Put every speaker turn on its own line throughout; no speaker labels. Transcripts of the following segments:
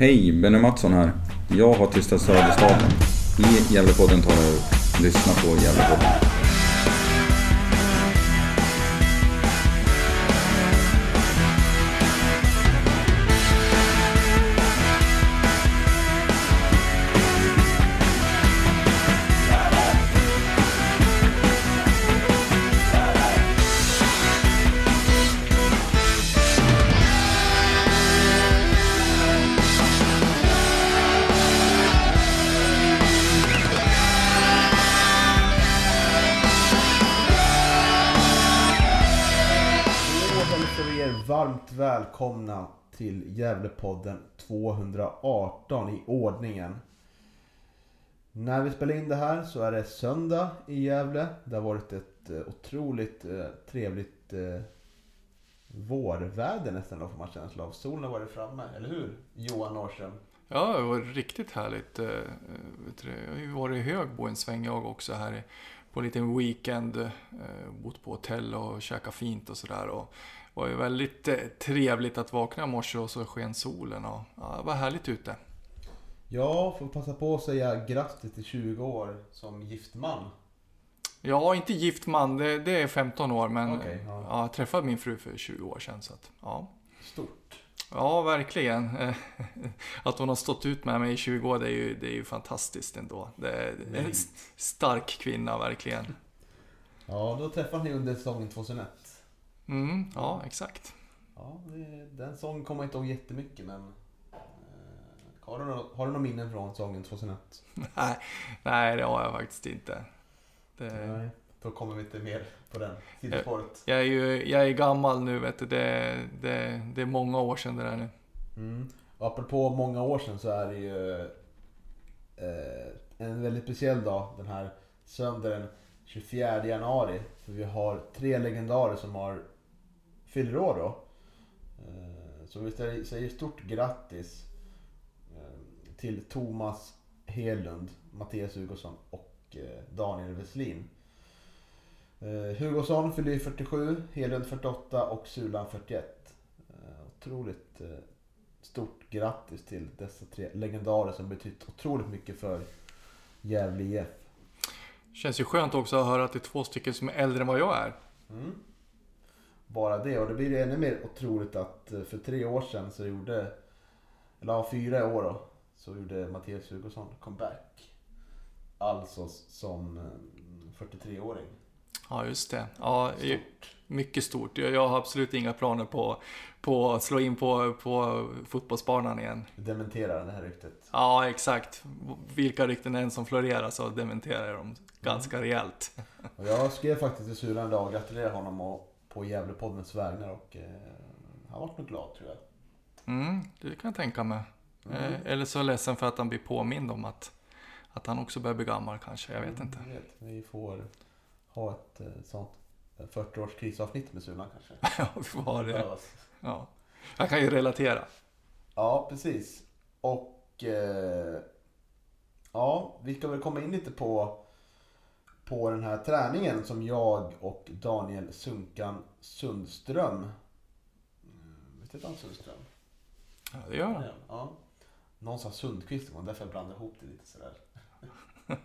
Hej, Benny Mattsson här. Jag har tystat Söderstaden. I Gävlepodden tar jag och Lyssna på Gävlepodden.
Gävlepodden 218 i ordningen. När vi spelar in det här så är det söndag i Gävle. Det har varit ett eh, otroligt eh, trevligt eh, vårväder nästan då får man känsla av. Solen har varit framme, eller hur? Johan Norrström.
Ja, det var riktigt härligt. Jag har ju varit i Högbo en sväng jag också här på en liten weekend. Bott på hotell och käkat fint och sådär. Var ju väldigt eh, trevligt att vakna i morse och så sken solen. Och, ja, det var härligt ute.
Jag får passa på att säga grattis till 20 år som gift man.
Är inte gift man, det, det är 15 år men
Okej, ja.
ja. jag träffade min fru för 20 år sedan. Så att, ja.
Stort.
ja, verkligen. Att hon har stått ut med mig i 20 år, det är ju, det är ju fantastiskt ändå. Det är en stark kvinna, verkligen.
Ja, då träffade ni under säsongen 2001.
Mm, ja, exakt.
Ja, den sången kommer jag inte ihåg jättemycket men... Eh, har, du några, har du några minnen från sången 2001?
Nej, nej, det har jag faktiskt inte. Det,
Nej. Då kommer vi inte mer på den sidospåret.
jag, är ju, jag är gammal nu, vet du. Det, det, det är många år sedan det där nu.
Mm. Och apropå många år sedan så är det ju eh, en väldigt speciell dag den här söndagen 24 januari. För vi har tre legendarer som har fyller år då. Eh, så vi säger stort grattis eh, till Thomas Hedlund, Mattias Hugosson och eh, Daniel Westlin. Eh, Hugosson fyller ju 47, Hedlund 48 och Sulan 41. Eh, otroligt stort grattis till dessa tre legendarer som betytt otroligt mycket för Gävle IF.
Känns ju skönt också att höra att det är två stycken som är äldre än vad jag är.
Mm. Bara det och det blir ju ännu mer otroligt att eh, för tre år sedan så gjorde, eller fyra år då, så gjorde Mattias Hugosson comeback. Alltså som eh, 43-åring.
Ja, just det. Ja,
Stort.
mycket stort. Jag, jag har absolut inga planer på, på att slå in på, på fotbollsbanan igen.
Dementerar det här ryktet.
Ja, exakt. Vilka rykten än som florerar så dementerar jag dem ganska rejält.
Och jag skrev faktiskt till Sulan idag och gratulerade honom och, på Gävlepoddens vägnar och eh, han var nog glad tror jag.
Mm, det kan jag tänka mig.
Mm.
Eh, Eller så ledsen för att han blir påmind om att, att han också börjar bli gammal kanske. Jag vet inte.
Jag vet. Vi får ha ett eh, sånt 40-års krisavsnitt med Sulan kanske.
Ja, vi får ha det.
Behövas.
Ja. Jag kan ju relatera.
Ja, precis. Och eh, ja, vi ska väl komma in lite på, på den här träningen som jag och Daniel Sunkan Sundström. Visst heter han Sundström?
Ja, det gör han.
Ja. Någon sa Sundqvist, var därför jag blandade ihop det lite sådär.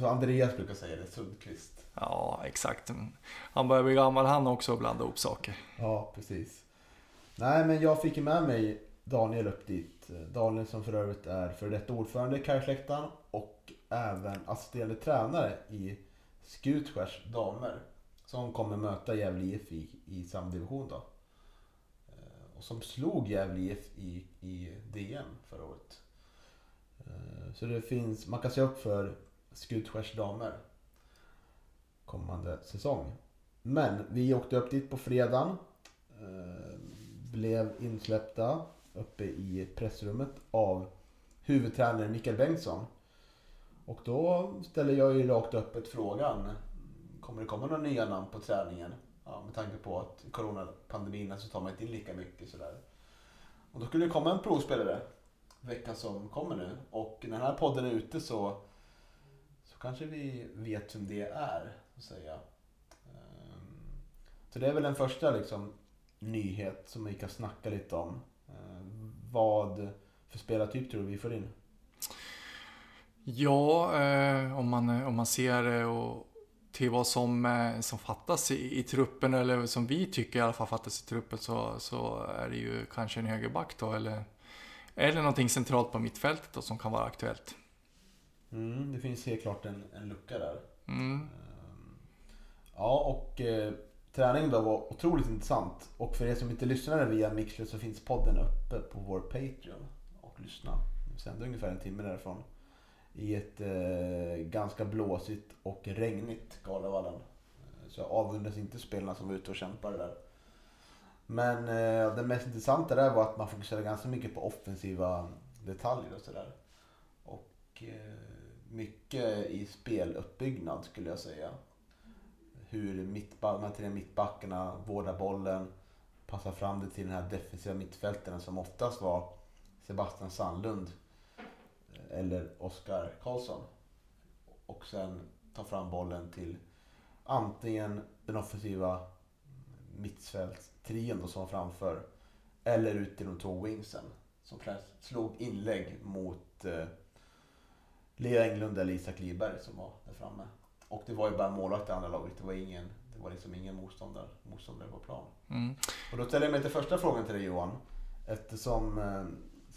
Sa Andreas brukar säga det, Sundqvist.
Ja, exakt. Han börjar bli gammal han också och blanda ihop saker.
Ja, precis. Nej, men jag fick ju med mig Daniel upp dit. Daniel som för övrigt är för detta ordförande i Kajsläktaren och även alltså assisterande tränare i Skutskärs damer. Som kommer möta Gävle IF i, i samdivision då. Eh, och som slog Gävle IF i, i DM förra året. Eh, så det finns, man kan se upp för Skutskärs damer kommande säsong. Men vi åkte upp dit på fredagen. Eh, blev insläppta uppe i pressrummet av huvudtränare Mikael Bengtsson. Och då ställer jag ju rakt öppet frågan. Kommer det komma några nya namn på träningen? Ja, med tanke på att coronapandemin så tar man inte in lika mycket sådär. Och då skulle det komma en provspelare veckan som kommer nu. Och när den här podden är ute så, så kanske vi vet vem det är. Så att säga. Ehm, så det är väl den första liksom, nyhet som vi kan snacka lite om. Ehm, vad för spelartyp tror du vi får in?
Ja, eh, om, man, om man ser eh, och till vad som, eh, som fattas i, i truppen, eller som vi tycker i alla fall fattas i truppen, så, så är det ju kanske en högerback då, eller, eller någonting centralt på mittfältet då, som kan vara aktuellt.
Mm, det finns helt klart en, en lucka där.
Mm.
Ehm, Ja, och eh, träningen då var otroligt intressant. Och för er som inte lyssnade via Mixler så finns podden uppe på vår Patreon. Och lyssna. Vi sänder ungefär en timme därifrån. I ett eh, ganska blåsigt och regnigt Galavallen. Eh, så jag avundas inte spelarna som var ute och kämpade där. Men eh, det mest intressanta där var att man fokuserade ganska mycket på offensiva detaljer och sådär. Och eh, mycket i speluppbyggnad skulle jag säga hur mittba- de här tre mittbackarna vårdar bollen, passar fram det till den här defensiva mittfältaren som oftast var Sebastian Sandlund eller Oskar Karlsson. Och sen ta fram bollen till antingen den offensiva mittfältstrion som var framför eller ut till de två wingsen som slog inlägg mot eh, Leo Englund eller Isak Liberg som var där framme. Och det var ju bara målvakt i andra laget. Det var, ingen, det var liksom ingen motståndare, motståndare på plan.
Mm.
Och då ställer jag mig till första frågan till dig Johan. Eftersom eh,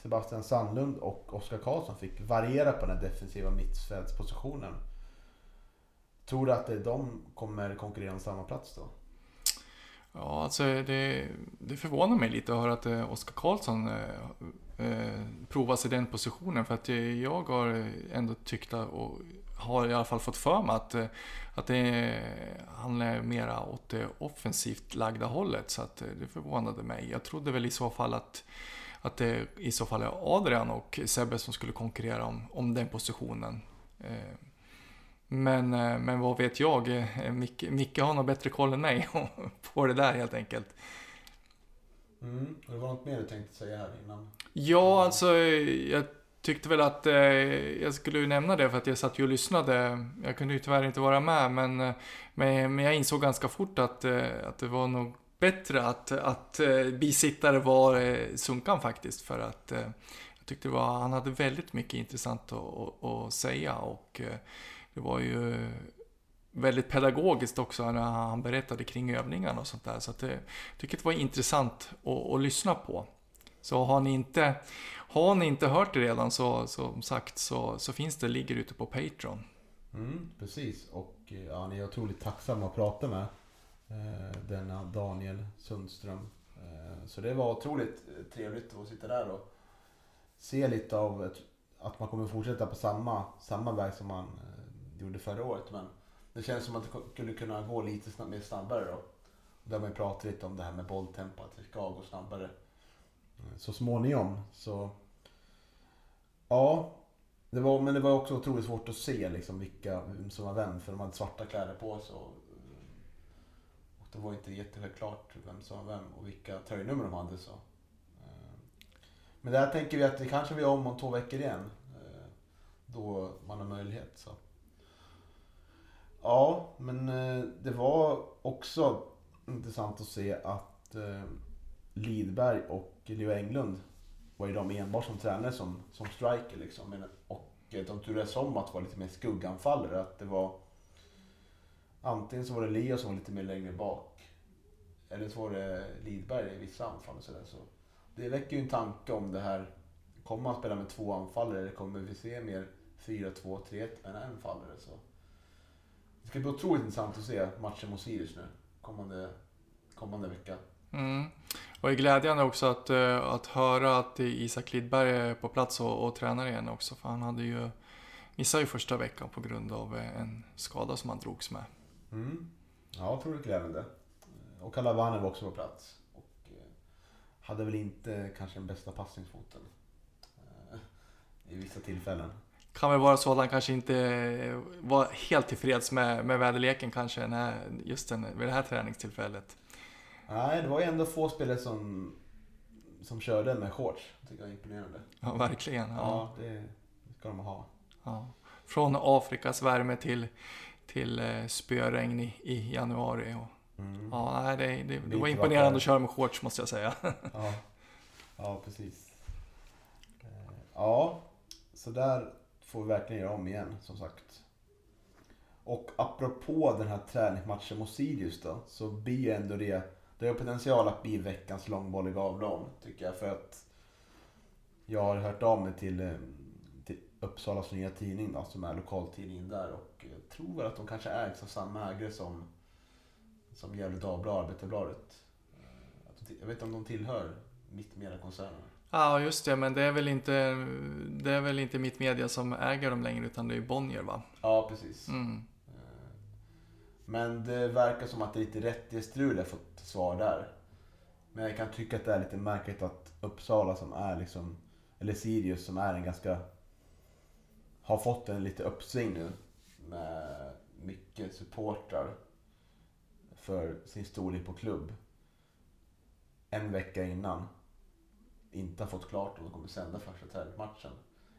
Sebastian Sandlund och Oskar Karlsson fick variera på den defensiva mittfältspositionen. Tror du att de kommer konkurrera om samma plats då?
Ja, alltså det, det förvånar mig lite att höra att eh, Oskar Karlsson eh, eh i den positionen. För att eh, jag har ändå tyckt och har i alla fall fått för mig att, att det, han är mera åt det offensivt lagda hållet. Så att det förvånade mig. Jag trodde väl i så fall att, att det i så fall är Adrian och Sebbe som skulle konkurrera om, om den positionen. Eh, Men, eh, men vad vet jag? Eh, Micke, Micke har nog bättre koll än mig på det där helt enkelt.
Mm. Det var något mer du tänkte säga här innan?
Ja, alltså jag tyckte väl att eh, jag skulle ju nämna det för att jag satt ju och lyssnade. Jag kunde ju tyvärr inte vara med men, men, men jag insåg ganska fort att, att det var nog bättre att, att eh, bisittare var eh, Sunkan faktiskt för att eh, jag tyckte det var, han hade väldigt mycket intressant att, att, säga och det var ju väldigt pedagogiskt också när han berättade kring övningarna och sånt där. Så att det, jag tycker det var intressant att, att lyssna på. Så har ni inte, har ni inte hört det redan så, som sagt så, så finns det, ligger ute på Patreon.
Mm, precis. Och ja, ni är otroligt tacksamma att prata med. Eh, denna Daniel Sundström. Eh, så det var otroligt trevligt att sitta där och se lite av att man kommer fortsätta på samma, samma väg som man eh, gjorde förra året. Men det känns som att det skulle kunna gå lite snabb, mer snabbare då. Där har man ju pratat lite om det här med bolltempo, att det ska gå snabbare. Så småningom så... Ja, det var, men det var också otroligt svårt att se liksom vilka vem som var vem för de hade svarta kläder på sig. Och det var inte jättesjälvklart vem som var vem och vilka tröjnummer de hade. Så. Eh. Men där tänker vi att det kanske vi gör om om två veckor igen. Eh, då man har möjlighet. Så. Ja, men eh, det var också intressant att se att Lidberg och Leo Englund var ju de enbart som tränare som, som striker liksom. Och de turades om att vara lite mer skugganfallare. Att det var antingen så var det Leo som var lite mer längre bak. Eller så var det Lidberg i vissa anfall och sådär. Så det väcker ju en tanke om det här. Kommer man spela med två anfallare eller kommer vi se mer 4-2-3-1 med en anfallare? Så. Det ska bli otroligt intressant att se matchen mot Sirius nu. Kommande, kommande vecka.
Mm. Och det är glädjande också att, eh, att höra att Isak Lidberg är på plats och, och tränar igen också. För han hade ju missade ju första veckan på grund av eh, en skada som han drogs med.
Mm. Ja, otroligt glädjande. Och Kalavane var också på plats. Och eh, hade väl inte kanske den bästa passningsfoten. eh, I vissa tillfällen.
Kan väl vara så att han kanske inte eh, var helt tillfreds med, med väderleken kanske när, just den, vid det här träningstillfället.
Nej, det var ju ändå få spelare som, som körde med shorts. Det tycker jag är imponerande.
Ja, verkligen. Ja.
Ja, det ska de ha.
Ja. Från Afrikas värme till, till eh, spöregn i, i januari. Och,
Mm.
ja, nej, det, det, det var imponerande
vackert.
att köra med shorts måste jag säga.
Ja. ja, precis. Eh, Ja, så där får vi verkligen göra om igen som sagt. Och apropå den här träningsmatchen mot Sirius då, så blir ju ändå det, det har potential att bli veckans långbolliga avlån tycker jag. För att jag har hört av mig till, eh, till Uppsalas nya tidning då, som är lokaltidningen där och tror väl att de kanske ägs av samma ägare som, som Gefle Dagblad, Arbetarbladet. Eh, Jag vet inte om de tillhör Mittmediakoncernen.
Ja, just det, men det är väl inte, det är väl inte mitt media som äger dem längre, utan det är Bonnier va?
Ja, precis.
Mm.
Eh, Men det verkar som att det är lite rättighetsstrul jag fått svar där. Men jag kan tycka att det är lite märkligt att Uppsala som är liksom, eller Sirius som är en ganska, har fått en lite uppsving nu. Med mycket supportrar för sin storlek på klubb. En vecka innan inte har fått klart om de kommer sända första träningsmatchen.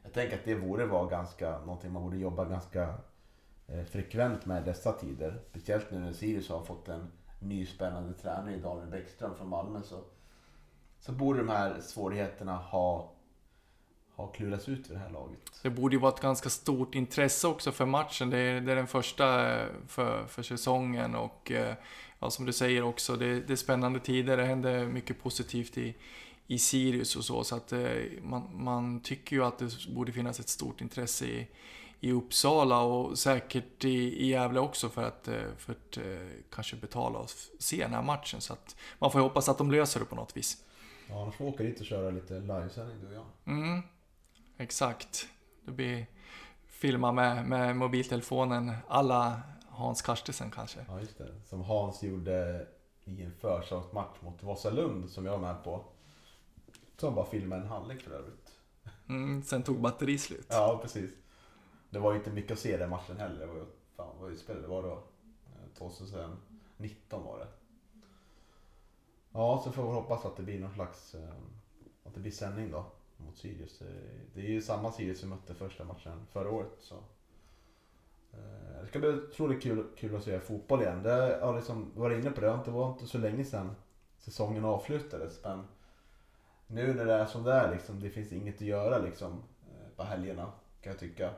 Jag tänker att det borde vara ganska, någonting man borde jobba ganska eh, frekvent med dessa tider. Speciellt nu när Sirius har fått en ny spännande tränare i Daniel Bäckström från Malmö så, så borde de här svårigheterna ha, ha klurats ut vid det här laget.
Det borde ju vara ett ganska stort intresse också för matchen. Det är, det är den första för, för säsongen och eh, ja, som du säger också, det, det är spännande tider. Det händer mycket positivt i, i Sirius och så. Så att eh, man, man tycker ju att det borde finnas ett stort intresse i, i Uppsala och säkert i, i Gävle också för att, eh, för att kanske betala och se den här matchen. Så att man får ju hoppas att de löser det på något vis.
Ja, annars får vi åka dit och köra lite livesändning du och jag.
Mm, exakt. Det blir filma med, med mobiltelefonen alla Hans Karstensen kanske.
Ja, just det. Som Hans gjorde i en försäsongsmatch mot Vasalund som jag var med på. Som bara filmade en halvlek för övrigt.
Mm, sen tog batteri slut.
Ja, precis. Det var ju inte mycket att se den matchen heller. Det var ju, fan vad utspel det var då. Eh, 2019 var det. Ja, så får vi hoppas att det blir någon slags... eh, Att det blir sändning då. Mot Sirius. Eh, det är ju samma Sirius vi mötte första matchen förra året. Så. Eh, det ska bli otroligt kul, kul att se fotboll igen. Det har liksom varit inne på det. Det var inte så länge sedan säsongen avslutades. Men nu när det är som det är liksom. Det finns inget att göra liksom. Eh, på helgerna kan jag tycka.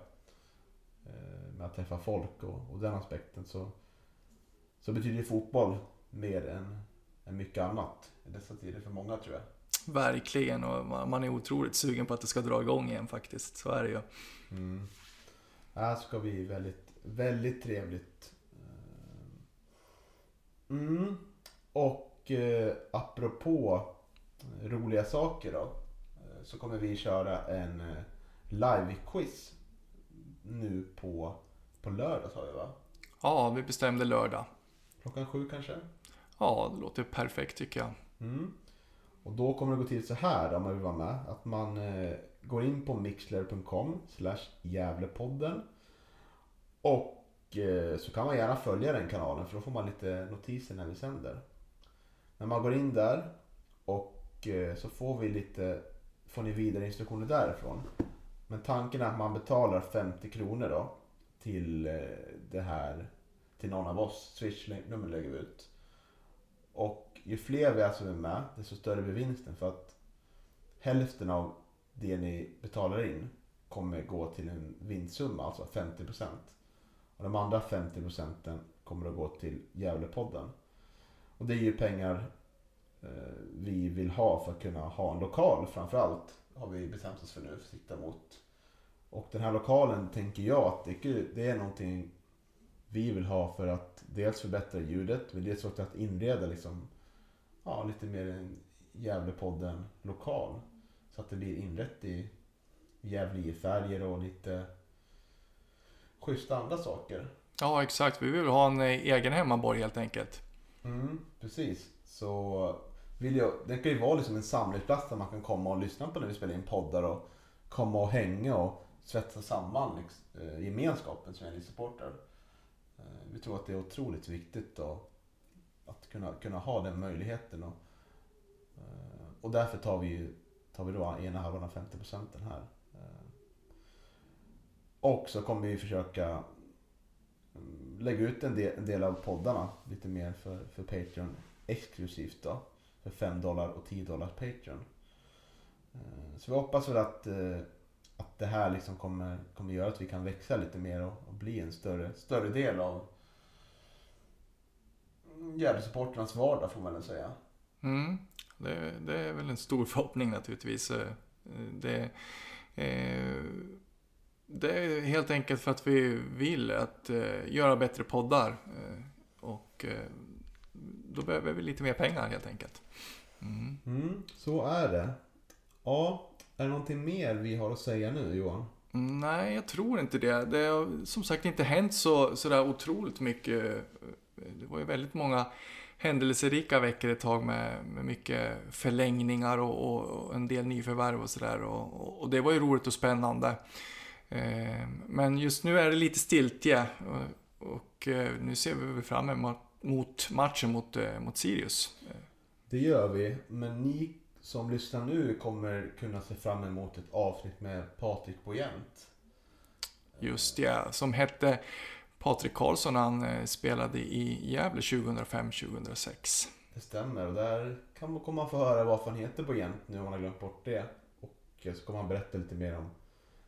Med att träffa folk och, och den aspekten så, så betyder ju fotboll mer än, än mycket annat i dessa tider för många tror jag.
Verkligen, och man är otroligt sugen på att det ska dra igång igen faktiskt. Så är det ju.
Mm. Det här ska bli väldigt, väldigt trevligt. Eh, Mm. Och eh, apropå roliga saker då. eh, Så kommer vi köra en eh, live-quiz nu på, på lördag sa vi va?
Ja, vi bestämde lördag.
Klockan sju kanske?
Ja, det låter perfekt tycker jag.
Mm. Och då kommer det gå till så här om man vill vara med. Att man eh, går in på mixler.com slash Gävlepodden. Och eh, så kan man gärna följa den kanalen för då får man lite notiser när vi sänder. När man går in där och eh, så får vi lite, får ni vidare instruktioner därifrån. Men tanken är att man betalar 50 kronor då till eh, det här, till någon av oss. Swish-nummer lägger vi ut. Och ju fler vi är som är med, desto större blir vinsten. För att hälften av det ni betalar in kommer gå till en vinstsumma, alltså 50%. Och de andra 50% kommer att gå till Gävlepodden. Och det är ju pengar eh, vi vill ha för att kunna ha en lokal framförallt. Har vi bestämt oss för nu, för att sikta mot. Och den här lokalen tänker jag att det, det är någonting vi vill ha för att dels förbättra ljudet, men dels också att inreda liksom, ja, lite mer en Gävlepodden lokal. Så att det blir inrätt i Gävle-färger och lite schyssta andra saker.
Ja, exakt. Vi vill ha en eh, egen hemmaborg helt enkelt.
Mm, precis. Så vill jag, det kan ju vara liksom en samlingsplats där man kan komma och lyssna på när vi spelar in poddar och komma och hänga och svetsa samman liksom, eh, gemenskapen som är supporter. Eh, vi tror att det är otroligt viktigt då, att kunna, kunna ha den möjligheten. Och, eh, och därför tar vi, tar vi då ena halvan av 50 procenten här. Eh, och så kommer vi försöka mm, lägga ut en del, en del av poddarna lite mer för, för Patreon exklusivt då. För 5 dollar och 10 dollar Patreon. Eh, så vi hoppas väl att, att det här liksom kommer, kommer göra att vi kan växa lite mer och, och bli en större, större del av Gävlesupportrarnas vardag får man väl säga.
Mm, det, det, är väl en stor förhoppning naturligtvis. Eh, det, eh, det är helt enkelt för att vi vill att eh, göra bättre poddar. och då behöver vi lite mer pengar helt enkelt.
Mm. Mm, så är det. Ja, är det någonting mer vi har att säga nu Johan?
Nej, jag tror inte det. Det har som sagt inte hänt så, så där otroligt mycket. Det var ju väldigt många händelserika veckor ett tag med, med mycket förlängningar och, och, en del nyförvärv och sådär. Och, och, det var ju roligt och spännande. Eh, men just nu är det lite stiltje och, och eh, nu ser vi fram emot matchen mot, eh, mot Sirius.
Det gör vi, men ni som lyssnar nu kommer kunna se fram emot ett avsnitt med Patrik Bojent.
Just det, som hette Patrik Karlsson han eh, spelade i Gävle 2005-2006.
Det stämmer och där kan man komma få höra varför han heter Bojent nu om man har glömt bort det. Och så kommer han berätta lite mer om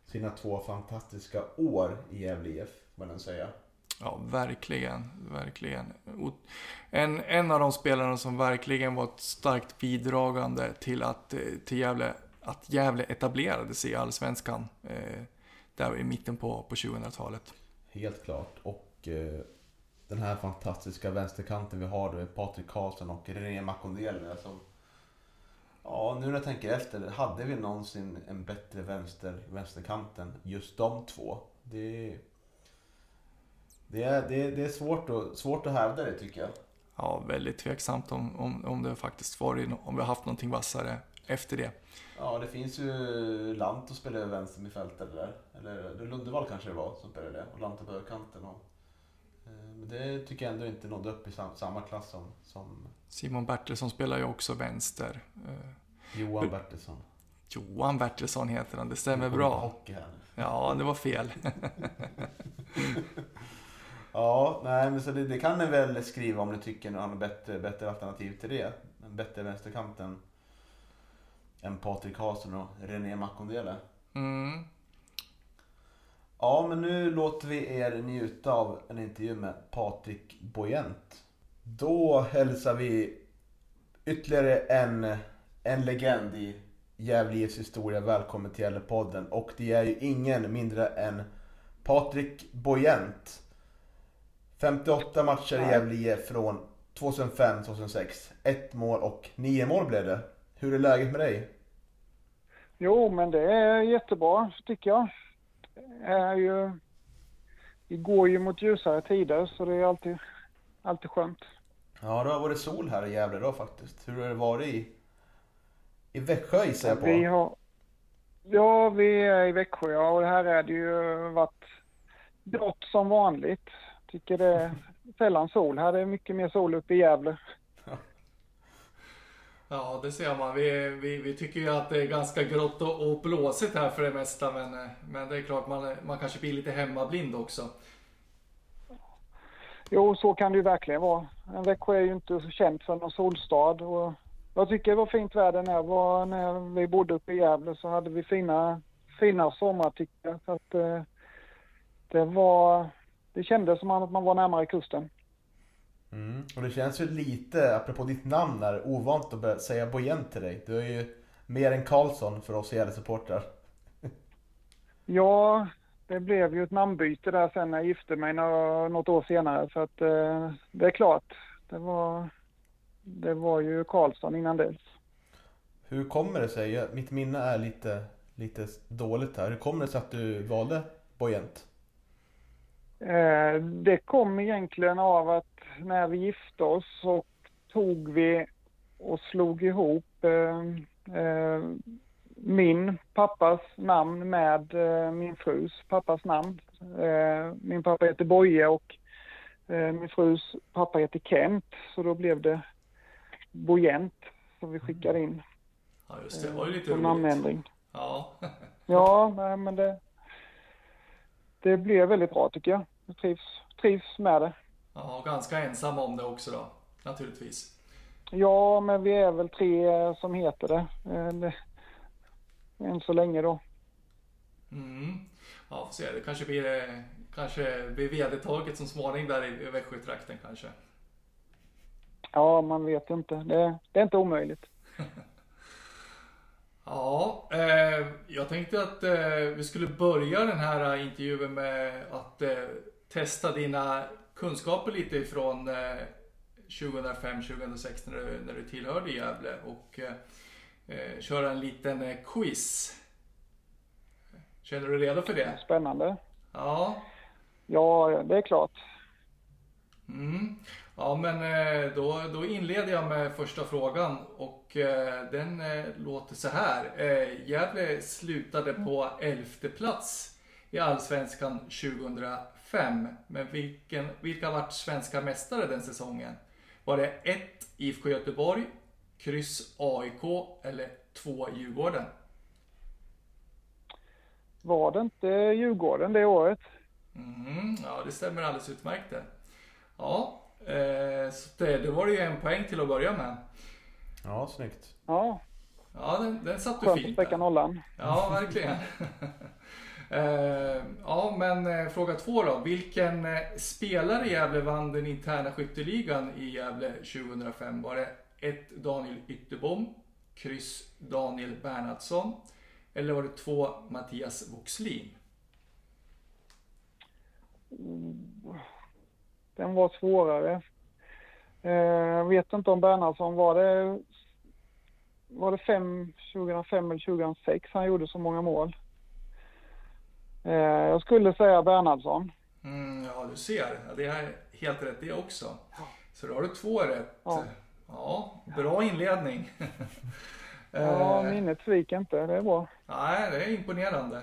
sina två fantastiska år i Gävle IF, får man säga.
Ja, verkligen. Verkligen. En, en av de spelarna som verkligen var ett starkt bidragande till att, eh, till Gävle, att Gävle etablerade sig i Allsvenskan eh, där i mitten på, på 2000-talet.
Helt klart. Och eh, den här fantastiska vänsterkanten vi har då är Patrik Karlsson och René Makondele som alltså. Ja, nu när jag tänker efter. Hade vi någonsin en bättre vänster, vänsterkant än just de två? Det, det, är, det, det är svårt, att, svårt att hävda det tycker jag.
Ja, väldigt tveksamt om, om, om det faktiskt varit, om vi har haft någonting vassare efter det.
Ja, det finns ju Lant att spela över vänster med fältet där. Eller Lundevall kanske det var som spelade det. Och Lant på högerkanten. Och, eh, men det tycker jag ändå inte nådde upp i samma klass som... som...
Simon Bertilsson spelar ju också vänster.
Eh, Johan Bertilsson.
Johan Bertilsson heter han, det stämmer bra.
Hockey här.
Ja, det var fel.
ja, nej men så det, det, kan ni väl skriva om ni tycker att han har bättre, bättre alternativ till det. En bättre vänsterkanten än Patrik Hasen och René Makondele. Mm. Ja, men nu låter vi er njuta av en intervju med Patrik Bojent. Då hälsar vi ytterligare en, en legend i Gävle IFs historia välkommen till Gävlepodden. Och det är ju ingen mindre än Patrik Bojent. 58 matcher i Gävle IF från 2005-2006. Ett mål och nio mål blev det. Hur är läget med dig?
Jo, men det är jättebra tycker jag. Det är ju, vi går ju mot ljusare tider så det är alltid, alltid skönt.
Ja, det har varit sol här i Gävle då faktiskt. Hur har det varit i, i Växjö gissar jag på?
Vi har, ja, vi är i Växjö ja, och här är det ju varit grått som vanligt. Tycker det är sällan sol. Här är det mycket mer sol uppe i Gävle.
Ja, det ser man. Vi, vi, vi tycker ju att det är ganska grått och, och blåsigt här för det mesta. Men, men det är klart, man, man kanske blir lite hemmablind också.
Jo, så kan det ju verkligen vara. Växjö är ju inte så känt för någon solstad. Och jag tycker det var fint väder när, var, när vi bodde uppe i Gävle så hade vi fina, fina sommar tycker jag. Så att, eh, det var, det kändes som att man var närmare kusten.
Mm. Och det känns ju lite, apropå ditt namn där, ovant att börja säga Bojent till dig. Du är ju mer än Karlsson för oss Gävle-supportrar.
ja, det blev ju ett namnbyte där sen när jag gifte mig något år senare. Så att eh, det är klart, det var, det var ju Karlsson innan dess.
Hur kommer det sig? Mitt minne är lite, lite dåligt här. Hur kommer det sig att du valde Bojent?
Eh, det kom egentligen av att när vi gifte oss så tog vi och slog ihop eh, eh, min pappas namn med min frus pappas namn. Min pappa heter Boje och min frus pappa heter Kent. Så då blev det Bojent som vi skickade in.
Ja just det, det var ju lite
roligt. namnändring.
Ja.
ja, nej, men det, det blev väldigt bra tycker jag. Jag trivs, trivs med det.
Ja, och ganska ensam om det också då, naturligtvis.
Ja, men vi är väl tre som heter det. Eh, än så länge då.
Mm. Ja, får se. Det kanske blir, eh, kanske blir vedertaget som småning där i, i Växjötrakten kanske.
Ja, man vet inte. Det, det är inte omöjligt.
Ja, eh, jag tänkte att eh, vi skulle börja den här intervjun med att eh, testa dina kunskaper lite ifrån 2005-2006 när du, när du tillhörde Gävle och eh, köra en liten eh, quiz. Känner du redo för det?
Spännande.
Ja.
Ja, det är klart.
Mm. Ja, men eh, då, då inleder jag med första frågan och eh, den eh, låter så här. Gävle slutade på elfte plats i Allsvenskan 2005. Men vilken, vilka vart svenska mästare den säsongen? Var det 1 IFK Göteborg, kryss AIK eller 2 Djurgården?
Var det inte Djurgården det året?
Mm, ja, det stämmer alldeles utmärkt det. Ja, eh, så det, då var det ju en poäng till att börja med.
Ja, snyggt.
Ja.
Ja, den, den satt du
Skönt
fint
att spräcka nollan.
Ja, verkligen. Eh, ja, men eh, fråga två då. Vilken eh, spelare i Gävle vann den interna skytteligan i Gävle 2005? Var det 1. Daniel Ytterbom, kryss Daniel Bernhardsson eller var det 2. Mattias Voxlin?
Oh, den var svårare. Jag vet inte om Bernhardsson var det var det fem, 2005 eller 2006 han gjorde så många mål. Eh, jag skulle säga Bernhardsson.
Mm, ja, du ser. Det är helt rätt det också. Så då har du två rätt.
Ja,
ja bra inledning.
ja, eh, minnet sviker inte. Det är bra.
Nej, det är imponerande.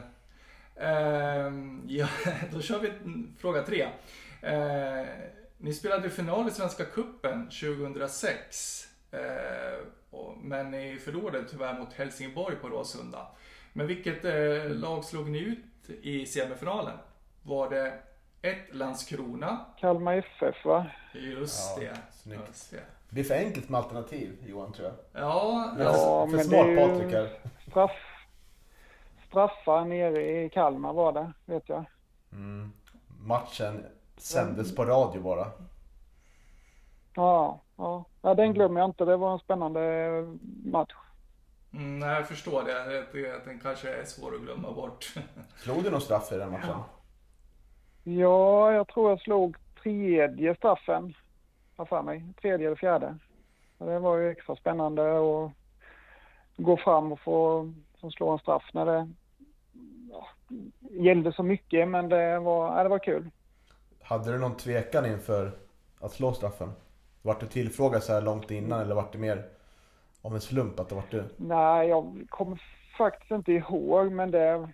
Eh, ja, då kör vi fråga tre. ni spelade final i Svenska Kuppen 2006. men ni förlorade tyvärr mot Helsingborg på Råsunda. Men vilket lag slog ni ut i semifinalen var det ett Landskrona.
Kalmar FF va?
Just
ja,
det.
Snyggt.
Just det.
det blir för enkelt med alternativ Johan tror jag.
Ja,
ja
för,
för
men
smart
det är ju
här.
Straff, straffar nere i Kalmar var det, vet jag.
Mm. Matchen sändes på radio bara.
Ja, ja. ja, den glömmer jag inte. Det var en spännande match.
Mm, jag förstår det. Att den kanske är svår att glömma bort.
Slog du någon straff i den matchen?
Ja, jag tror jag slog tredje straffen. Har för mig. Tredje eller fjärde. Det var ju extra spännande att gå fram och få som slå en straff när det ja, gällde så mycket. Men det var, ja, det var kul.
Hade du någon tvekan inför att slå straffen? Vart du tillfrågad så här långt innan eller vart det mer av en slump att det var du?
Nej, jag kommer faktiskt inte ihåg men det...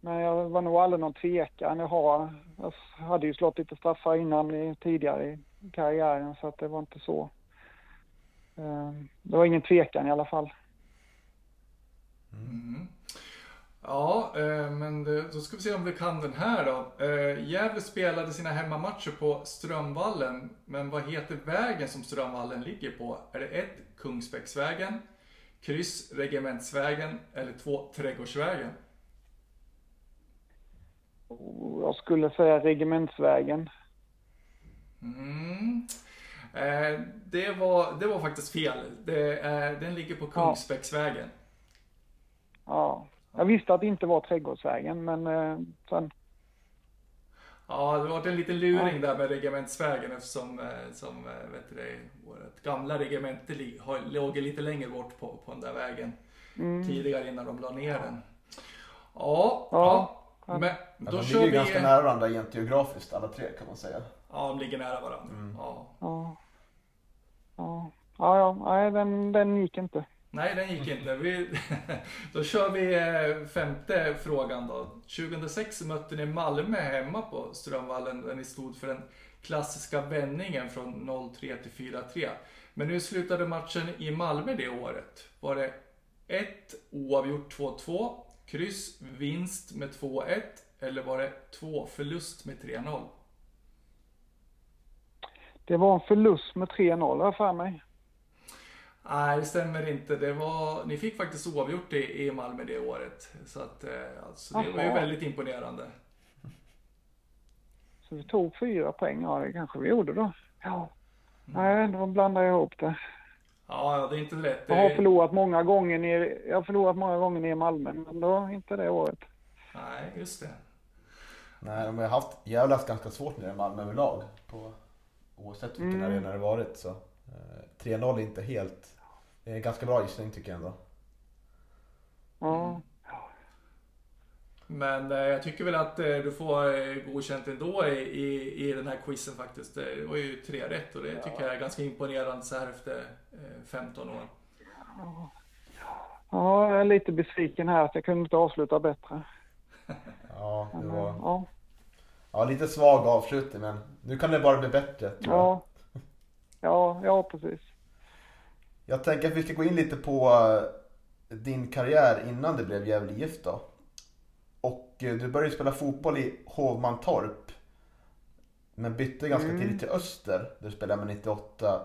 Men jag var nog aldrig någon tvekan. Jag, har, jag hade ju slått lite straffar innan tidigare i karriären så att det var inte så. Ehm, det var ingen tvekan i alla fall.
Mm. Ja, eh, men då ska vi se om vi kan den här då. Eh, Gävle spelade sina hemmamatcher på Strömvallen, men vad heter vägen som Strömvallen ligger på? Är det ett Kungsbäcksvägen, kryss Regementsvägen eller två Trädgårdsvägen?
Jag skulle säga Regementsvägen.
Mm. Eh, det, var, det var faktiskt fel. Det, den ligger på Kungsbäcksvägen.
Ja. Jag visste att det inte var Trädgårdsvägen, men eh, sen...
Ja, det var en liten luring där med Regementsvägen eftersom eh, som, eh, vet du, vårt gamla regemente låg lite längre bort på, på den där vägen mm. tidigare innan de la ner den. Ja, ja. ja. Men då
de
kör
ligger
vi...
ganska nära varandra rent geografiskt alla tre kan man säga.
Ja, de ligger nära varandra.
Mm.
Ja.
Ja. Ja, ja, ja. Nej, den, den gick inte.
Nej, den gick inte. Vi, då kör vi eh, femte frågan då. 2006 mötte ni Malmö hemma på Strömvallen där ni stod för den klassiska vändningen från 0-3 till 4-3. Men hur slutade matchen i Malmö det året? Var det 1 oavgjort 2-2, kryss, vinst med 2-1 eller var det 2 förlust med 3-0?
Det var en förlust med 3-0 har jag för mig.
Nej, det stämmer inte. Det var, ni fick faktiskt oavgjort i, i Malmö det året. Så att, eh, alltså, det var ju väldigt imponerande.
Så vi tog fyra poäng, ja det kanske vi gjorde då. Ja. Nej, då blandar jag ihop det.
Ja, ja, det är inte lätt.
Jag har förlorat många gånger ner, jag har förlorat många gånger ner i Malmö, men då inte det året.
nej, just det.
Nej, de har haft jävlas ganska svårt nere i Malmö överlag. På, oavsett vilken
Mm.
arena det varit så. Eh, 3-0 är inte helt... Det är en ganska bra gissning tycker jag ändå.
Ja.
Men eh, jag tycker väl att eh, du får eh, godkänt ändå i, i, i den här quizen faktiskt. Det var ju tre rätt och det tycker jag är ganska imponerande så här efter eh, 15 år.
ja, jag är lite besviken här att jag kunde inte avsluta bättre.
Ja, det var
ja,
ja, lite svag avslutning men nu kan det bara bli bättre tror jag.
ja, ja, ja, precis.
Jag tänker att vi ska gå in lite på eh, din karriär innan det blev Gävle IF då. Och eh, du började spela fotboll i Hovmantorp. Men bytte ganska
Mm.
tidigt till Öster. Där du spelade med 98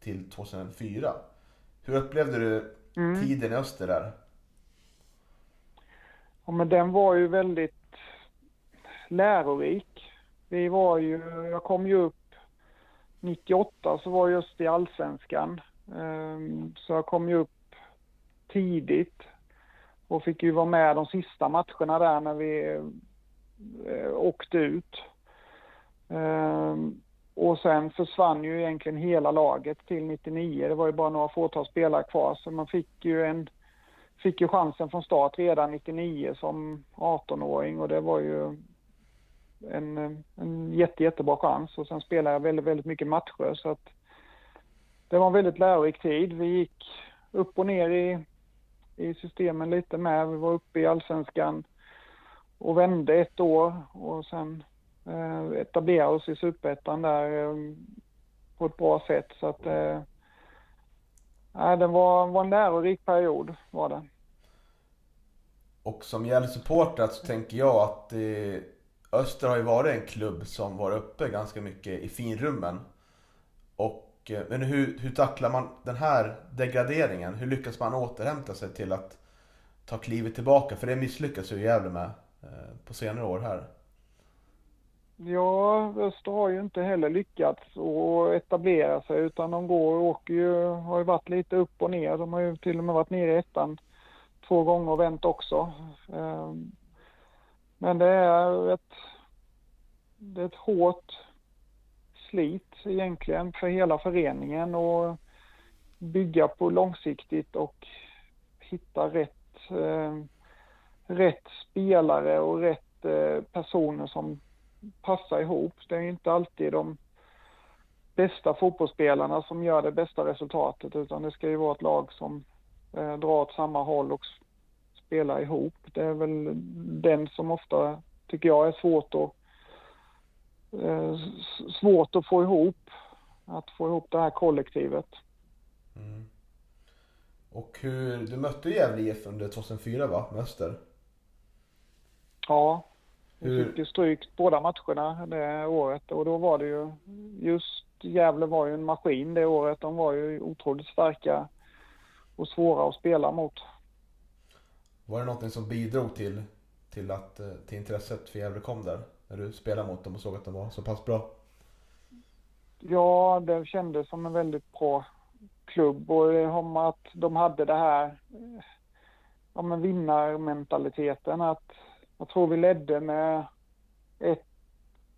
till 2004. Hur upplevde du
Mm.
tiden i Öster där?
Ja, men den var ju väldigt lärorik. Vi var ju, jag kom ju upp 98 så var jag just i Allsvenskan. Ehm, så jag kom ju upp tidigt och fick ju vara med de sista matcherna där när vi eh, åkte ut. Ehm, och sen försvann ju egentligen hela laget till 99. Det var ju bara några fåtal spelare kvar så man fick ju en fick ju chansen från start redan 99 som 18-åring och det var ju en, en jätte, jättebra chans och sen spelade jag väldigt, väldigt mycket matcher så att det var en väldigt lärorik tid. Vi gick upp och ner i, i systemen lite med. Vi var uppe i allsvenskan och vände ett år och sen eh, etablerade oss i superettan där eh, på ett bra sätt så att eh, Nej, det var, var en lärorik period var det.
Och som Gävle-supporter så tänker jag att eh, Öster har ju varit en klubb som var uppe ganska mycket i finrummen. Och, och, eh, men hur, hur tacklar man den här degraderingen? Hur lyckas man återhämta sig till att ta klivet tillbaka? För det misslyckas ju Gävle med eh, på senare år här.
Ja, Öster har ju inte heller lyckats att etablera sig utan de går och åker ju, har ju varit lite upp och ner. De har ju till och med varit nere i ettan två gånger och vänt också. Ehm, men det är ett, det är ett hårt slit egentligen för hela föreningen och bygga på långsiktigt och hitta rätt, eh, rätt spelare och rätt eh, personer som passar ihop. Det är ju inte alltid de bästa fotbollsspelarna som gör det bästa resultatet utan det ska ju vara ett lag som eh, drar åt samma håll och spelar ihop. Det är väl den som ofta, tycker jag, är svårt att svårt att få ihop. Att få ihop det här kollektivet.
Mm. Och hur, du mötte Gävle IF under 2004 va, med Öster?
Ja, vi fick ju stryk båda matcherna det året och då var det ju just Gävle var ju en maskin det året. De var ju otroligt starka och svåra att spela mot.
Var det någonting som bidrog till, till, att, eh, till intresset för Gävle kom där? När du spelade mot dem och såg att de var så pass bra?
Ja, det kändes som en väldigt bra klubb och om att de hade det här eh, ja, men vinnarmentaliteten att jag tror vi ledde med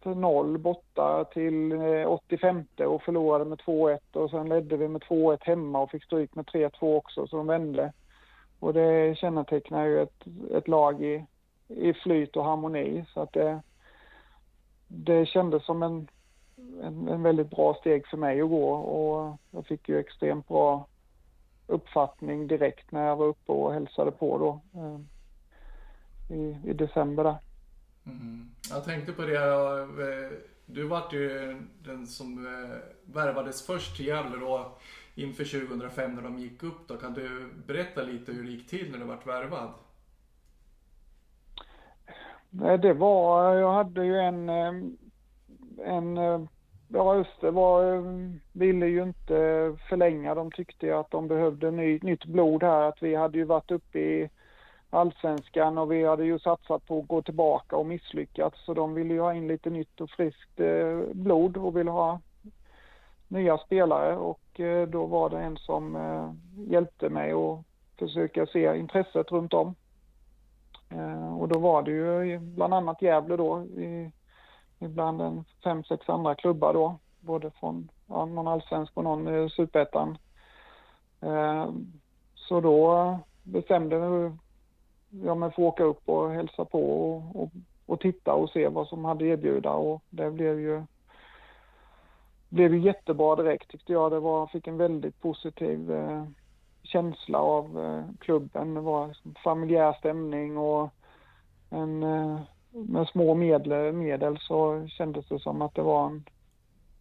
1-0 borta till eh, 85 och förlorade med 2-1 och sen ledde vi med 2-1 hemma och fick stryk med 3-2 också så de vände. Och det kännetecknar ju ett, ett lag i, i flyt och harmoni så att det, det kändes som en en, en väldigt bra steg för mig att gå och jag fick ju extremt bra uppfattning direkt när jag var uppe och hälsade på då eh, i, i december där.
Mm. Jag tänkte på det, eh, du var ju den som eh, värvades först till Gävle då inför 2005 när de gick upp då. Kan du berätta lite hur det gick till när du vart värvad?
Nej, Det var, jag hade ju en, eh, en eh, ja ja, det, var, eh, ville ju inte förlänga. De tyckte ju att de behövde ny, nytt blod här. Att vi hade ju varit uppe i allsvenskan och vi hade ju satsat på att gå tillbaka och misslyckats. Så de ville ju ha in lite nytt och friskt blod och ville ha nya spelare och då var det en som hjälpte mig att försöka se intresset runt om. Eh, och då var det ju bland annat Gävle då, i, ibland en fem, sex andra klubbar då, både från ja, någon allsvensk och någon i superettan. Eh, så då bestämde jag mig för att åka upp och hälsa på och, och, och titta och se vad som hade erbjuda och det blev ju blev ju jättebra direkt tyckte jag. Det var, fick en väldigt positiv eh, känsla av eh, klubben. Det var liksom familjär stämning och en, eh, med små medel, medel så kändes det som att det var en,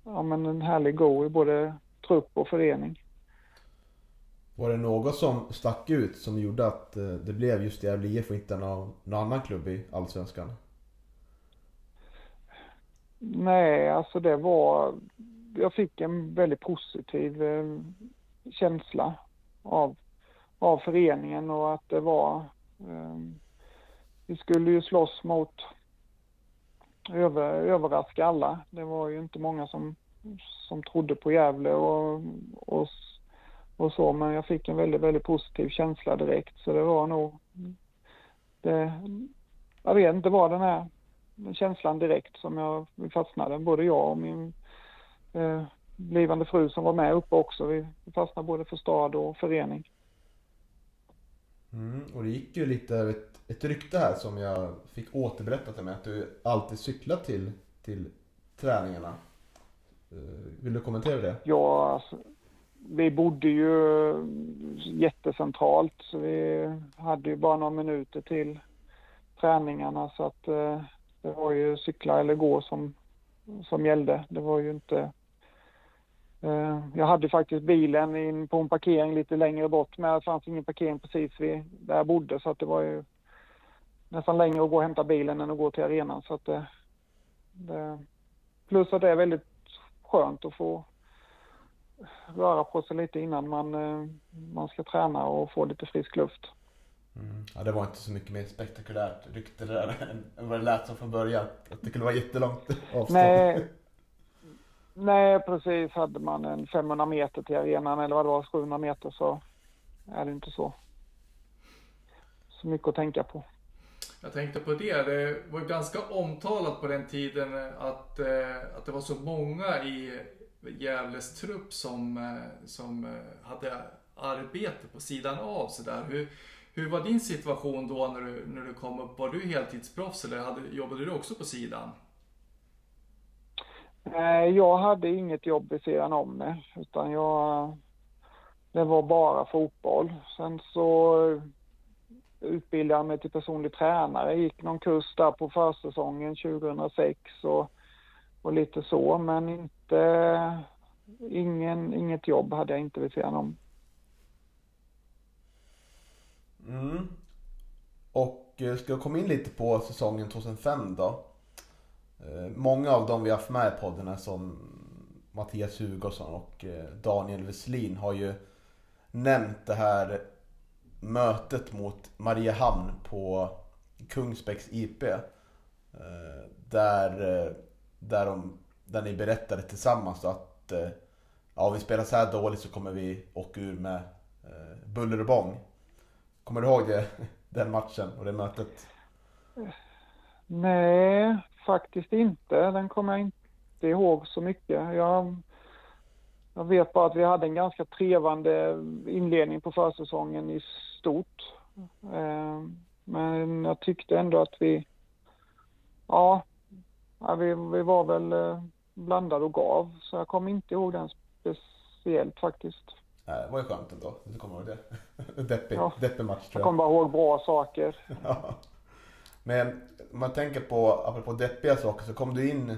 ja, men en härlig go i både trupp och förening.
Var det något som stack ut som gjorde att eh, det blev just Gävle IF och inte någon, någon annan klubb i Allsvenskan?
Nej, alltså det var... Jag fick en väldigt positiv känsla av, av föreningen och att det var... Eh, vi skulle ju slåss mot över, överraska alla. Det var ju inte många som, som trodde på Gävle och, och, och så, men jag fick en väldigt, väldigt positiv känsla direkt. Så det var nog... Det, jag vet inte vad den här känslan direkt som jag fastnade. Både jag och min eh, blivande fru som var med uppe också. Vi fastnade både för stad och förening.
Mm, och det gick ju lite ett, ett rykte här som jag fick återberättat till mig att du alltid cyklar till, till träningarna. Eh, vill du kommentera det?
Ja, alltså, vi bodde ju jättecentralt så vi hade ju bara några minuter till träningarna så att eh, det var ju cykla eller gå som, som gällde. Det var ju inte... Eh, jag hade faktiskt bilen in på en parkering lite längre bort men det fanns ingen parkering precis vid där jag bodde så att det var ju nästan längre att gå och hämta bilen än att gå till arenan så att det... det plus att det är väldigt skönt att få röra på sig lite innan man, eh, man ska träna och få lite frisk luft.
Mm. Ja, det var inte så mycket mer spektakulärt rykte där än vad det lät som från början. Att det kunde vara jättelångt avstånd.
Nej, nej, precis. Hade man en 500 meter till arenan eller vad det var, 700 meter så är det inte så, så mycket att tänka på.
Jag tänkte på det, det var ganska omtalat på den tiden att, eh, att det var så många i Gävles trupp som, eh, som eh, hade arbete på sidan av sådär. Hur, hur var din situation då när du, när du kom upp? Var du heltidsproffs eller hade, jobbade du också på sidan?
Jag hade inget jobb vid sidan om det, utan jag... Det var bara fotboll. Sen så utbildade jag mig till personlig tränare. gick någon kurs där på försäsongen 2006 och, och lite så, men inte... Ingen, inget jobb hade jag inte vid sidan om.
Mm. Och eh, ska jag komma in lite på säsongen 2005 då. Eh, många av dem vi har haft med i podden som Mattias Hugosson och eh, Daniel Wesslin har ju nämnt det här mötet mot Mariehamn på Kungsbäcks IP. Eh, där, där, de, där ni berättade tillsammans att ja, om vi spelar så här dåligt så kommer vi åka ur med buller och bång. Kommer du ihåg det, den matchen och det mötet?
Nej, faktiskt inte. Den kommer jag inte ihåg så mycket. Jag, jag vet bara att vi hade en ganska trevande inledning på försäsongen i stort. Eh, men jag tyckte ändå att vi, ja, vi, vi var väl eh, blandade och gav. Så jag kommer inte ihåg den speciellt faktiskt.
Det var ju skönt ändå. Du kommer ihåg det? Deppig, ja. deppig match tror
jag. Jag kommer bara ihåg bra saker.
ja. Men om man tänker på, apropå deppiga saker, så kom du in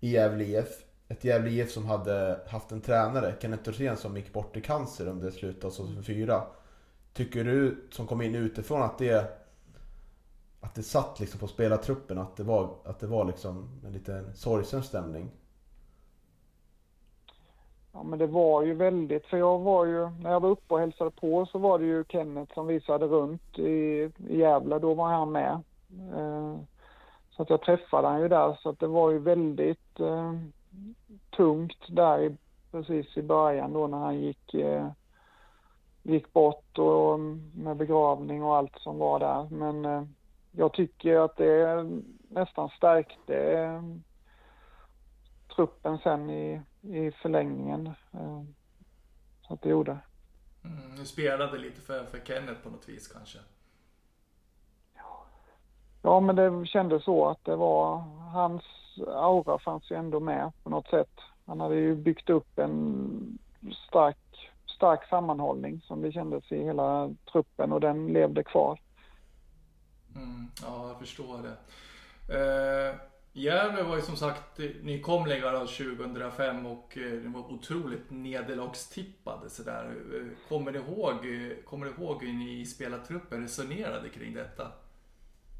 i Gävle IF. Ett Gävle IF som hade haft en tränare, Kenneth Thorsén, som gick bort i cancer under slutet av 2004. Tycker du, som kom in utifrån, att det att det satt liksom på spelartruppen, att det var, att det var liksom en liten sorgsen stämning?
Ja men det var ju väldigt, för jag var ju, när jag var uppe och hälsade på så var det ju Kenneth som visade runt i, i Gävle, då var han med. Eh, så att jag träffade han ju där så att det var ju väldigt eh, tungt där i, precis i början då när han gick, eh, gick bort och med begravning och allt som var där. Men jag tycker att det nästan stärkte truppen sen i, i förlängningen. Så att det gjorde.
Mm, du spelade lite för, för Kenneth på något vis kanske?
Ja, men det kändes så att det var hans aura fanns ju ändå med på något sätt. Han hade ju byggt upp en stark, stark sammanhållning som det kändes i hela truppen och den levde kvar.
Mm, ja, jag förstår det. Eh, Gävle var ju som sagt nykomlingar 2005 och eh, de var otroligt nederlagstippade sådär. Eh, kommer du ihåg, eh, kommer du ihåg hur ni i spelartruppen resonerade kring detta?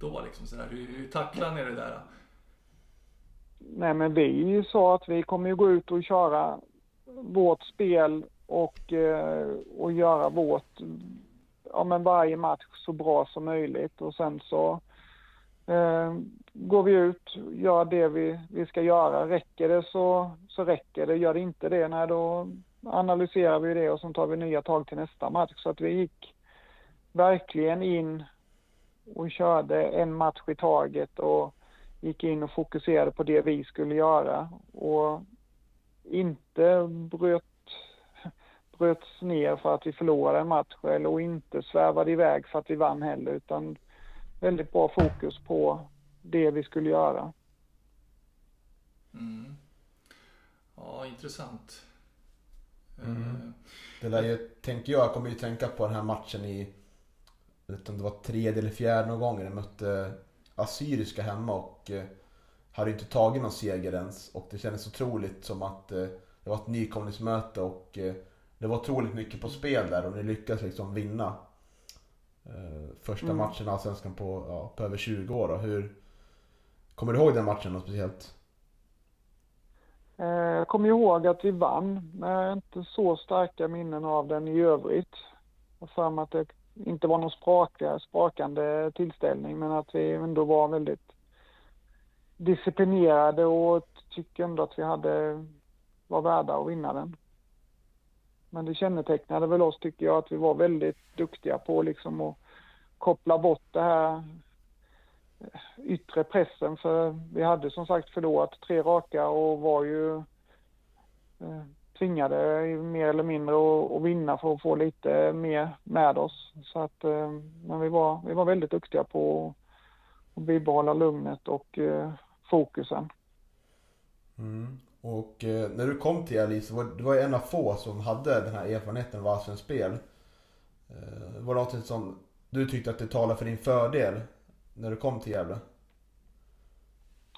Då liksom sådär, hur, hur tacklade ni det där?
Nej men vi sa att vi kommer ju gå ut och köra vårt spel och, eh, och göra vårt, ja men varje match så bra som möjligt och sen så eh, går vi ut, gör det vi, vi ska göra. Räcker det så, så räcker det. Gör det inte det, nej då analyserar vi det och sen tar vi nya tag till nästa match. Så att vi gick verkligen in och körde en match i taget och gick in och fokuserade på det vi skulle göra och inte bröt, bröts ner för att vi förlorade en match eller och inte svävade iväg för att vi vann heller utan väldigt bra fokus på det vi skulle göra.
Mm. Ja, intressant.
Mm. Eh, det där ju, tänker jag, jag kommer ju tänka på den här matchen i, jag om det var tredje eller fjärde någon gång, när mötte Assyriska hemma och eh, hade inte tagit någon seger ens. Och det kändes otroligt som att eh, det var ett nykomlingsmöte och eh, det var otroligt mycket på spel där och ni lyckades liksom vinna. Första mm. matchen i Allsvenskan på, ja, på över 20 år. Då. Hur, kommer du ihåg den matchen något speciellt?
Jag kommer ihåg att vi vann, men jag har inte så starka minnen av den i övrigt. Jag för mig att det inte var någon spraka, sprakande tillställning, men att vi ändå var väldigt disciplinerade och tyckte ändå att vi hade, var värda att vinna den. Men det kännetecknade väl oss, tycker jag, att vi var väldigt duktiga på liksom att koppla bort det här eh, yttre pressen. För vi hade som sagt förlorat tre raka och var ju eh, tvingade mer eller mindre att, vinna för att få lite mer med oss. Så att, eh, men vi var, vi var väldigt duktiga på att bibehålla lugnet och eh, fokusen.
Mm. Och eh, när du kom till Alice, var, du var en av få som hade den här erfarenheten av allsvenskt spel. Var det något som du tyckte att det talade för din fördel när du kom till Gävle?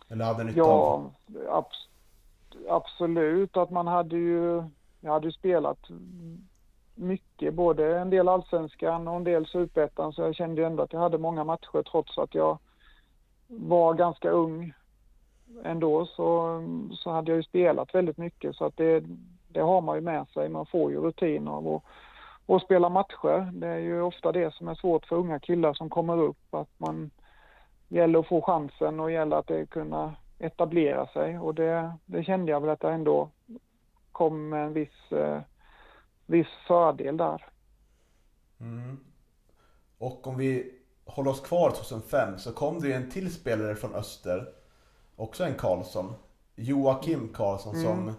Eller hade nytta
ja, av? Ja, absolut. Att man hade ju, jag hade ju spelat mycket, både en del allsvenskan och en del superettan, så jag kände ju ändå att jag hade många matcher trots att jag var ganska ung ändå så, så hade jag ju spelat väldigt mycket så att det, det har man ju med sig. Man får ju rutin av att, spela matcher. Det är ju ofta det som är svårt för unga killar som kommer upp. Att man gäller att få chansen och gäller att det kunna etablera sig. Och det, det kände jag väl att jag ändå kom med en viss, eh, viss fördel där.
Mm. Och om vi håller oss kvar 2005 så kom det en till spelare från Öster också en Karlsson. Joakim Karlsson mm. som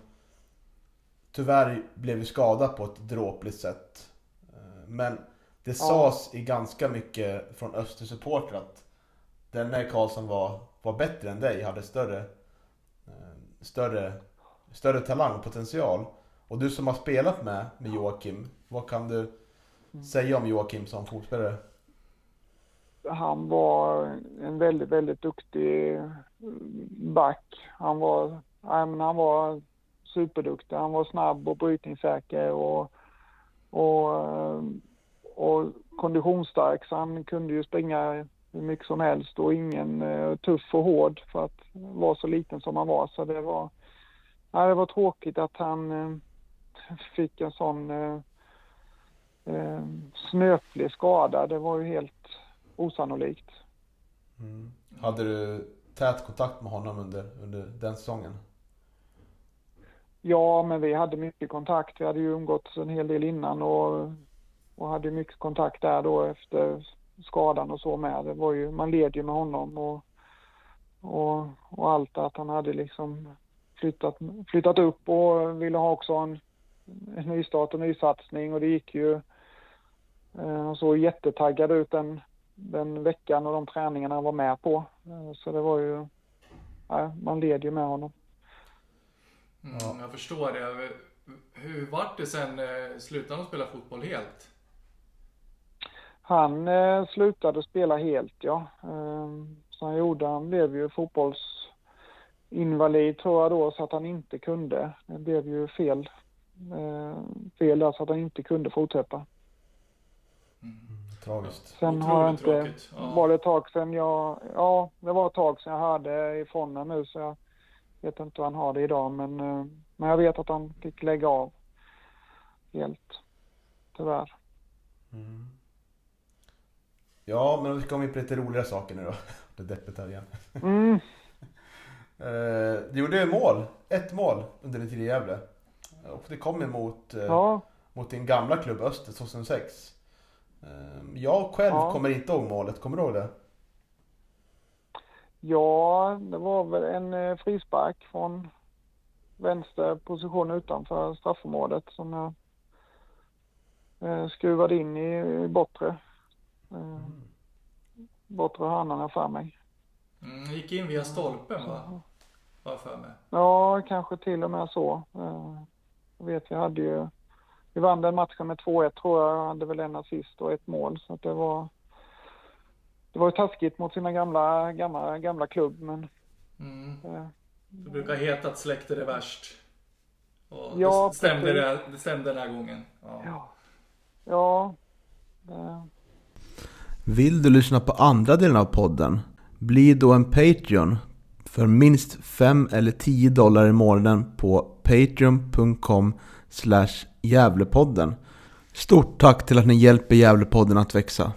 tyvärr blev skadad på ett dråpligt sätt. Eh, men det sades ja. i ganska mycket från Östersupportrar att denne Karlsson var, var bättre än dig, hade större, eh, större, större talang och potential. Och du som har spelat med, med Joakim, vad kan du mm. säga om Joakim som fotbollsspelare?
han var en väldigt, väldigt duktig back. Han var, han var superduktig. Han var snabb och brytningssäker och, och, och konditionsstark så han kunde ju springa hur mycket som helst och ingen uh, tuff och hård för att vara så liten som han var. Så det var, ja, det var tråkigt att han, uh, fick en sån eh, eh, snöplig skada. Det var ju helt osannolikt.
Mm. Hade du tät kontakt med honom under, under den säsongen?
Ja, men vi hade mycket kontakt. Vi hade ju umgåtts en hel del innan och, och hade mycket kontakt där då efter skadan och så med. Det var ju, man led ju med honom och, och, och allt att han hade liksom flyttat, flyttat upp och ville ha också en, en nystart och nysatsning och det gick ju. Eh, han såg jättetaggad ut den, den veckan och de träningarna han var med på. Eh, så det var ju, ja, man led ju med honom.
Mm, Jag förstår det. Hur vart det sen? Eh, slutade han spela fotboll helt?
Han eh, slutade spela helt, ja. Eh, så han gjorde, han blev ju fotbollsinvalid tror jag då, så att han inte kunde. Det blev ju fel, eh, fel där, så att han inte kunde fortsätta.
Tragiskt.
Sen har jag
Otroligt
inte,
ja.
var det ett tag sedan jag, ja, det var ett tag sedan jag hörde ifrån honom nu, så jag vet inte hur han har det idag, men, eh, men jag vet att han fick lägga av helt, tyvärr.
Mm. Ja, men vi komma in på lite roligare saker nu då. Det är deppigt här igen.
Mm.
Eh, Du gjorde ju mål, ett mål under din tid i Gävle. Och det kom emot eh,
Ja,
mot din gamla klubb Öster 2006. Eh, Jag själv
Ja.
kommer inte ihåg målet, kommer du ihåg det?
Ja, det var väl en eh, frispark från vänster position utanför straffområdet som jag skruvade in i, i bortre. Eh, bortre hörnan har jag för mig.
Mm, gick in via stolpen va? Jag för mig.
Ja, kanske till och med så. Eh, jag vet, vi hade ju, vi vann den matchen med 2-1 tror jag, hade väl en assist och ett mål. Så att det var, det var ju taskigt mot sina gamla, gamla, gamla klubb, men
Mm.
eh,
Det brukar heta att släkter är värst. Och
Ja,
det, stämde det, det stämde den här gången. Ja.
ja. Ja, det,
vill du lyssna på andra delen av podden? Bli då en Patreon för minst 5 eller 10 dollar i månaden på patreon.com Gävlepodden. Stort tack till att ni hjälper Gävlepodden att växa.